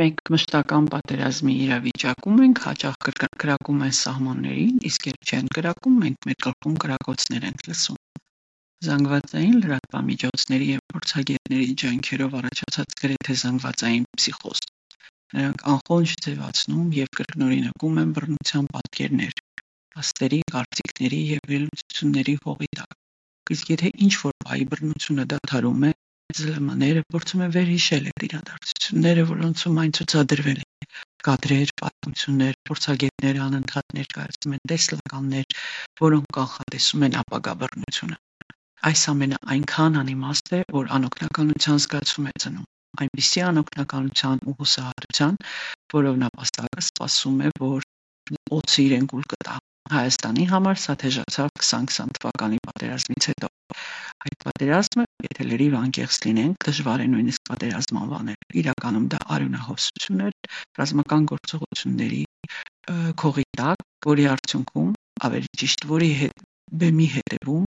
Մենք մշտական պատերազմի իրավիճակում ենք, հաճախ կրակում են սահմաններին, իսկ երբ չեն կրակում, մենք մեր գլխում կրակոցներ ենք լսում։ Զանգվածային լրատվամիջոցների եւ փորձագետների ջանքերով առաջացած գրեթե զանգվածային փսիխոզ։ Նրանք անխոնջ ձևացնում եւ կրկնօրինակում են բռնության պատկերներ, աստերի, կարծիքների եւ վերլուծությունների հողի տակ։ Իսկ եթե ինչ որ բայ բռնությունը դադարում է, ԶԼՄ-ները փորձում են վերհիշել այդ իրադարձությունները, որոնցում այն ցուցադրվել է։ Կադրեր, պատմություններ, փորձագետները անընդհատ ներկայացնում են տեսլականներ, որոնք կանխատեսում են ապագա բռնությունը։ Այս ամենը այնքան անիմաստ է, որ անօգնականության զգացում է ծնում։ Այնպիսի անօգնականության ու հուսահատության, որով նապաստակը սպասում է, որ օծի իրեն կուլ կտա։ Հայաստանի համար սա թեժացավ 2020 թվականի պատերազմից հետո։ Այդ պատերազմը, եթե լրիվ անկեղծ լինենք, դժվար է նույնիսկ պատերազմ անվանել։ Իրականում դա արյունահոսություն էր ռազմական գործողությունների քողի տակ, որի արդյունքում ավելի ճիշտ որի հետ բեմի հետևում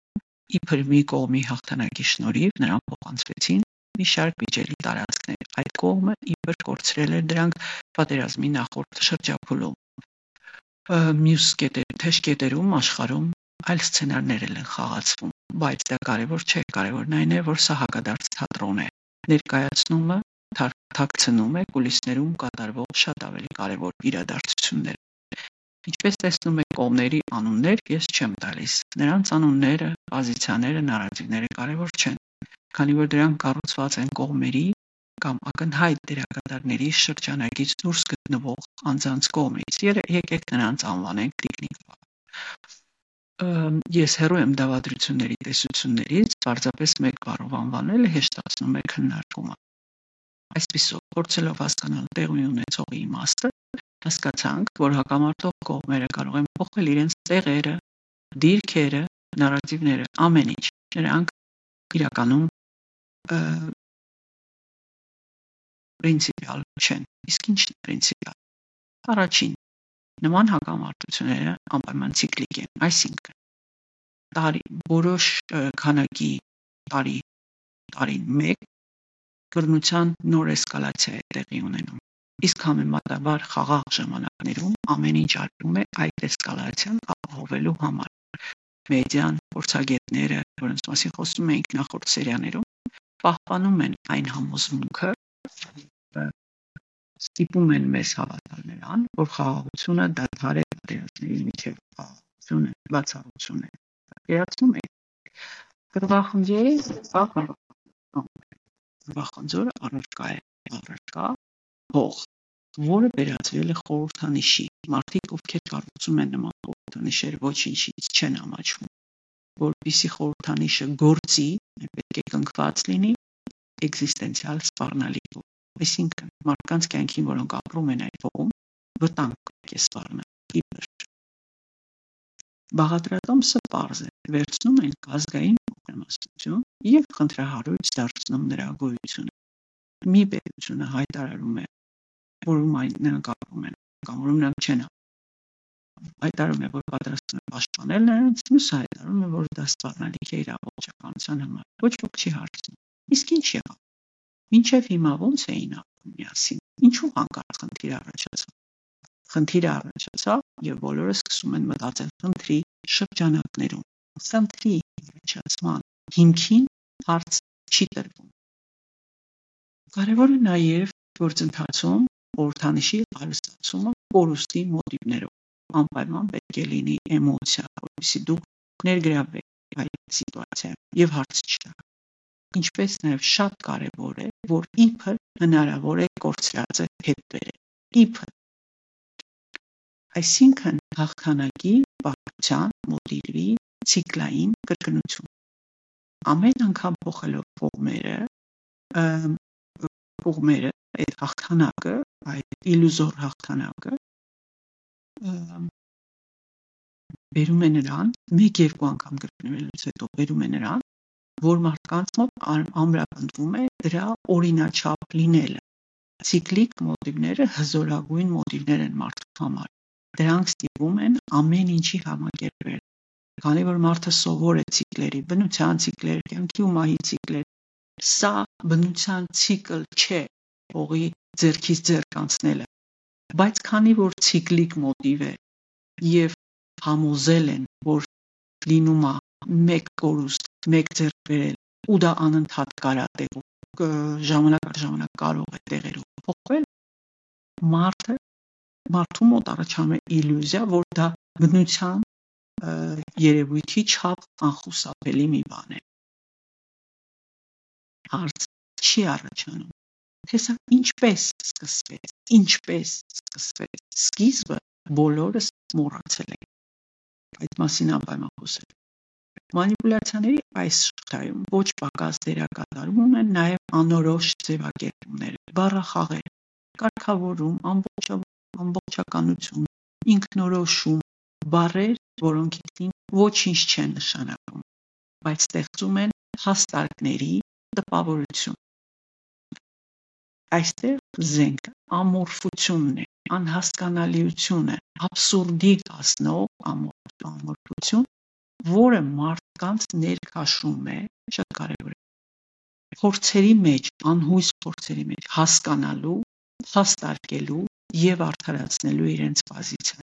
իբր մի կողմի հաղթանակի շնորհիվ նրան փոխանցվեցին մի շարք միջելի տարածքներ։ Այդ կողմը իբր կորցրել էր դրանք պատերազմի նախորդ շրջափուլում։ Մյուս կետեր, թեժ կետերում աշխարհում այլ սցենարներ են խաղացվում, բայց դա կարևոր չէ, կարևորն այն է, որ սա հակադարձ թատրոն է։ Ներկայացնումը թաքցնում է կուլիսներում կատարվող շատ ավելի կարևոր իրադարձություններ։ Ինչպես տեսնում եք կողմների անուններ, ես չեմ տալիս։ Նրանց անունները, պոզիցիաները, նարատիվները կարևոր չեն, քանի որ դրանք կառուցված են կողմերի կամ ակնհայտ դերակատարների շրջանակից դուրս գտնվող անձանց կողմից։ Եկեք նրանց անվանենք տիկնիկ ես հեռու եմ դավադրությունների տեսություններից, պարզապես մեկ բառով անվանելը հեշտացնում է քննարկումը։ Այսպիսով, փորձելով հասկանալ տեղի ունեցողի իմաստը, հասկացանք, որ հակամարտող կողմերը կարող են փոխել իրենց տեղերը, դիրքերը, նարատիվները, ամեն ինչ։ Նրանք իրականում պրինցիպիալ չեն։ Իսկ ի՞նչն է պրինցիպիալ։ Առաջին, նման հակամարտությունները անպայման ցիկլիկ են, այսինքն տարի որոշ քանակի տարի տարին մեկ կրնության նոր էսկալացիա է տեղի ունենում իսկ համեմատաբար խաղաղ ժամանակներում ամեն ինչ արվում է այդ էսկալացիան ապահովելու համար մեդիան փորձագետները որոնց մասին խոսում էինք նախորդ սերիաներում պահպանում են այն համոզմունքը ստիպում են մեզ հավատալ նրան որ խաղաղությունը դադար է պատերազմների միջև խաղաղությունը բացառություն է վերացնում ենք գրվախնջերի գրվախնձորը առարկա է առարկա հող որը վերածվել է խորհրդանիշի մարդիկ ովքեր կառուցում են նման խորհրդանիշեր ոչինչից չեն ամաչվում որպիսի խորհրդանիշը գործի պետք է կնքված լինի էգզիստենցիալ սպառնալիքով այսինքն մարդկանց կյանքին որոնք ապրում են այդ ողում վտանգ է սպառնալ իբր Բաղադրատոմսը պարզ է, վերցնում ենք ազգային ուրեմասություն և խնդրահարույց դարձնում նրա գոյությունը։ Մի պետությունը հայտարարում է, որում այն նրանք ապրում են, կամ որում նրանք չեն հայտարարում է, որ պատրաստվում է պաշտպանել նրանց, մյուսը հայտարարում է, որ դա սպառնալիք է իր ամբողջականության համար։ Ոչ ոք չի հարցնում։ Իսկ ինչ եղավ։ Մինչև հիմա ո՞նց էին ապրում միասին։ Ինչու հանկարծ խնդիր առաջացավ խնդիրը առաջացավ եւ բոլորը սկսում են մտածել խնդրի շրջանակներում։ Խնդրի առաջացման հիմքին հարց չի տրվում։ Կարևորը նաև գործընթացում խորհրդանիշի հարստացումը կորուստի մոտիվներով անպայման պետք է լինի էմոցիա, որովհետեւ դուք ներգրավվեք այդ սիտուացիայում եւ հարց չտաք։ Ինչպես նաև շատ կարևոր է, որ իբր հնարավոր է կորցրածը հետ բերել։ Իբր այսինքն հաղթանակի, պարտության, մոտիվի ցիկլային կրկնություն։ Ամեն անգամ փոխելով կողմերը, կողմերը այդ հաղթանակը, այդ իլյուզոր հաղթանակը բերում է նրան, մեկ-երկու անգամ կրկնվելուց հետո բերում է նրան, որ մարդկանց մոտ ամրապնդվում է դրա օրինաչափ լինելը։ Ցիկլիկ մոտիվները հզորագույն մոտիվներ են մարդու համար դրանք ստիպում են ամեն ինչի համակերպվել։ Քանի որ մարդը սովոր է ցիկլերի, բնության ցիկլեր, կյանքի ու մահի ցիկլեր, սա բնության ցիկլ չէ, փողի ձերքից ձերք անցնելը բայց քանի որ ցիկլիկ մոտիվ է եւ համոզել են որ լինում է մեկ կորուստ մեկ ձեռք բերել ու դա անընդհատ կարա տեղու ժամանակ առ ժամանակ կարող է տեղերով փոխվել մարդը մարդու մոտ առաջանում է իլյուզիա որ դա բնության երևույթի չափ անխուսափելի մի բան է հարց չի առաջանում թե սա ինչպես սկսվեց ինչպես սկսվեց սկիզբը բոլորս մոռացել ենք այդ մասին անպայման խոսել մանիպուլյացիաների այս շղթայում ոչ պակաս դերակատարում են նաև անորոշ ձևակերպումներ բառախաղեր կարգավորում ամբողջականություն ինքնորոշում բառեր որոնք ինքնին ոչինչ չեն նշանակում բայց ստեղծում են հաստարկների տպավորություն Այստեղ զենքը ամորֆությունն է, անհասկանալիությունը, абսուրդի հասնող ամորֆություն, որը մարդկանց ներքաշում է, շատ կարևոր է։ Փորձերի մեջ, անհույս փորձերի մեջ հասկանալու, հաստարկելու եւ արդարացնելու իրենց պոզիցիան։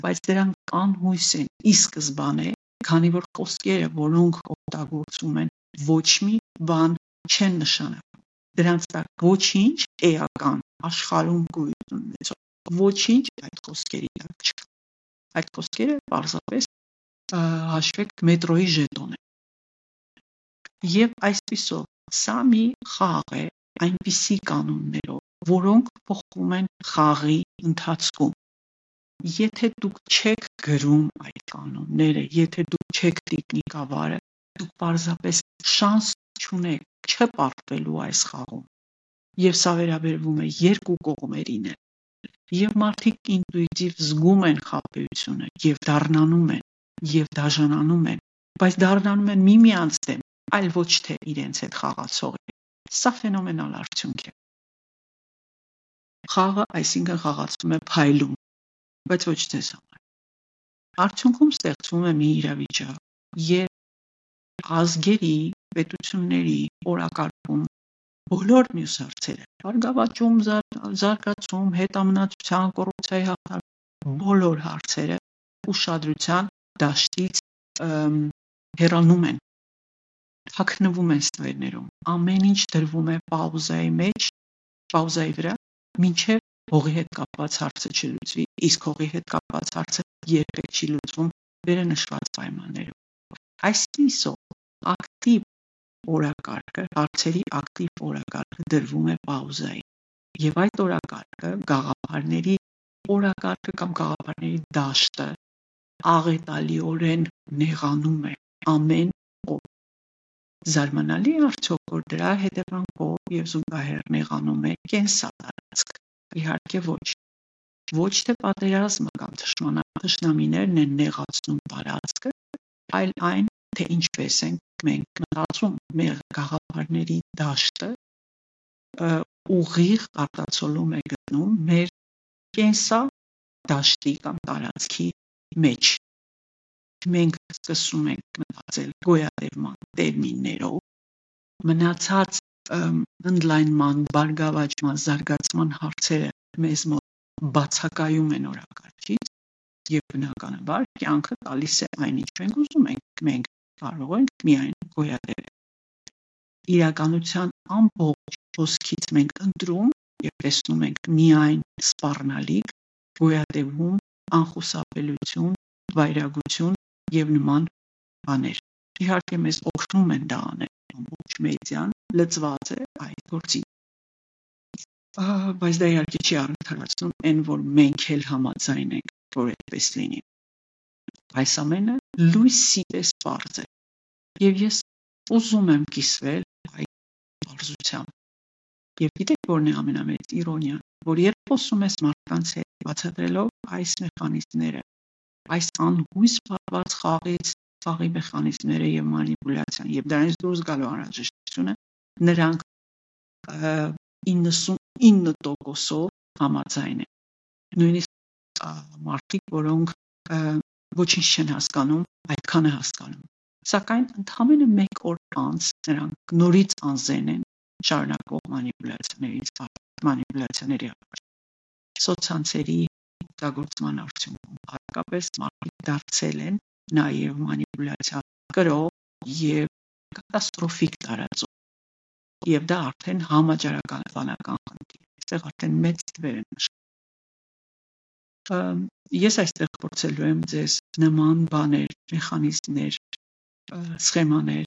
Բայց դրանք անհույս են ի սկզբանե, քանի որ խոսքերը, որոնք օգտագործում են, ոչ մի բան չեն նշանակում դրանց տակ ոչինչ էական աշխարհում գոյություն ունեցող ոչինչ այդ խոսքերի տակ չկա այդ խոսքերը պարզապես հաշվեք մետրոյի ժետոն է եւ այսպիսով սա մի խաղ է այնպիսի կանոններով որոնք փոխվում են խաղի ընթացքում եթե դուք չեք գրում այդ կանոնները եթե դուք չեք տեխնիկավարը դուք պարզապես շանս չունեք չպարտվելու այս խաղում եւ սա վերաբերվում է երկու կողմերին եւ մարդիկ ինտուիտիվ զգում են խաբեությունը եւ դառնանում են եւ դաժանանում են բայց դառնանում են միմյանց դեմ այլ ոչ թե իրենց հետ խաղացողի սա ֆենոմենալ արդյունք է խաղը այսինքն խաղացվում է փայլում բայց ոչ ձեզ համար արդյունքում ստեղծվում է մի իրավիճակ երբ ազգերի պետությունների օրակարգում բոլոր մյուս հարցերը՝ բարգավաճում, զարգացում, հետամնացության, կոռուպցիայի հաղթահարում, բոլոր հարցերը ուշադրության դաշտից հեռանում են, թաքնվում են ստվերներում։ Ամեն ինչ դրվում է պաուզայի մեջ, պաուզայի վրա, մինչև հողի հետ կապված հարցը չլուծվի, իսկ հողի հետ կապված հարցը երբեք չի լուծվում վերնշված պայմաններով։ Այսպիսով ակտիվ օրակարգը, հարցերի ակտիվ օրակարգը դրվում է պաուզայի եւ այդ օրակարգը գաղափարների օրակարգը կամ գաղափարների դաշտը աղետալիորեն նեղանում է ամեն օր զարմանալի արդյոք որ դրա հետևանքով եւ զուգահեռ նեղանում է կենսատարածք իհարկե ոչ ոչ թե պատերազմը կամ թշնամիներն են նեղացնում տարածքը այլ այն թե ինչպես ենք մենք մտածում մեր գաղափարների դաշտը ուղիղ արտացոլում է գտնում մեր կենսա դաշտի կամ տարածքի մեջ մենք սկսում ենք մտածել գոյատևման տերմիններով մնացած ընդլայնման, բարգավաճման, զարգացման հարցերը մեզ մոտ բացակայում են օրակարգից եւ բնականաբար կյանքը տալիս է այնինչ մենք ուզում ենք մենք կարող ենք միայն գոյատևել։ Իրականության ամբողջ հոսքից մենք ընտրում եւ տեսնում ենք միայն սպառնալիք, գոյատևում, անխուսափելիություն, վայրագություն եւ նման բաներ։ Իհարկե մեզ օգնում են դա անել, ամբողջ մեդիան լծված է այդ գործի բայց դա իհարկե չի արդարացնում այն, որ մենք էլ համաձայն ենք, որ այդպես լինի։ Այս ամենը լույսի պես բարձ է եւ ես ուզում եմ կիսվել այդ բարձրությամբ։ Եվ գիտեք որն է ամենամեծ իրոնիան, որ երբ խոսում ես մարդկանց հետ բացատրելով այս մեխանիզմները, այս անհույս բառված խաղից խաղի մեխանիզմները եւ մանիպուլյացիան եւ դրանից դուրս գալու անհրաժեշտությունը նրանք 99%-ով համաձայն են։ Նույնիսկ մարդիկ, որոնք ոչինչ չեն հասկանում, այդքանը հասկանում Սակայն ընդամենը մեկ օր անց նրանք նորից անզեն են շարունակող մանիպուլյացիաներից մանիպուլյացիաների առաջ սոցցանցերի օգտագործման արդյունքում հատկապես մարդիկ դարձել են նաև մանիպուլյացիա կրող եւ կատաստրոֆիկ տարածում եւ դա արդեն համաճարական բանական խնդիր է այստեղ արդեն մեծ թվեր են ես այստեղ փորձելու եմ ձեզ նման բաներ մեխանիզմներ սխեմաներ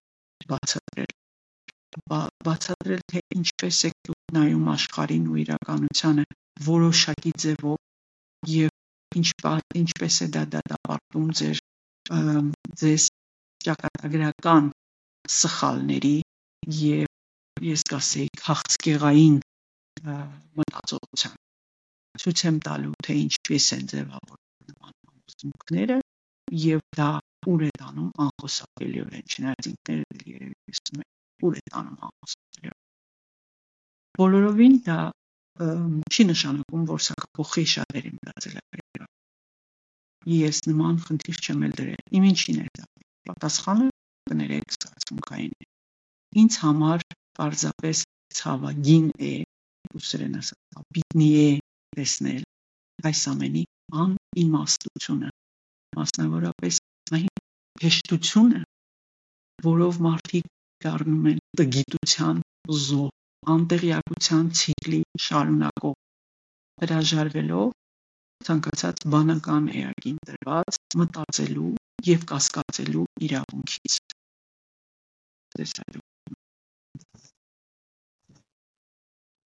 բացատրել թե ինչպես է նայում աշխարհին ու իրականությանը որոշակի ձևով եւ ինչ ինչպես է դա դատապարտում ձեր ձեզ ճակատագրական սխալների եւ ես կասեի քաղցկեղային մտածողության ցույց եմ տալու թե ինչպես են ձևավորվում նման համոզմունքները եւ դա ուր է տանում անխոսափելիորեն չնայած ինքներդ երևի տեսնում եք ուր է տանում անխոսափելիորեն բոլորովին դա չի նշանակում որ սա կփոխի շատերի մտածելակերպը ես նման խնդիր չեմ էլ դրել իմ ինչին է դա պատասխանը կներեք զգացմունքային է ինձ համար պարզապես ցավագին է ուսերեն ասած պիտնի է տեսնել այս ամենի անիմաստությունը մասնավորապես այն հեշտությունը որով մարդիկ դառնում են տգիտության զոհ անտեղյակության ցիկլի շարունակող հրաժարվելով ցանկացած բանական էակին տրված մտածելու եւ կասկածելու իրավունքից։ Տեսալու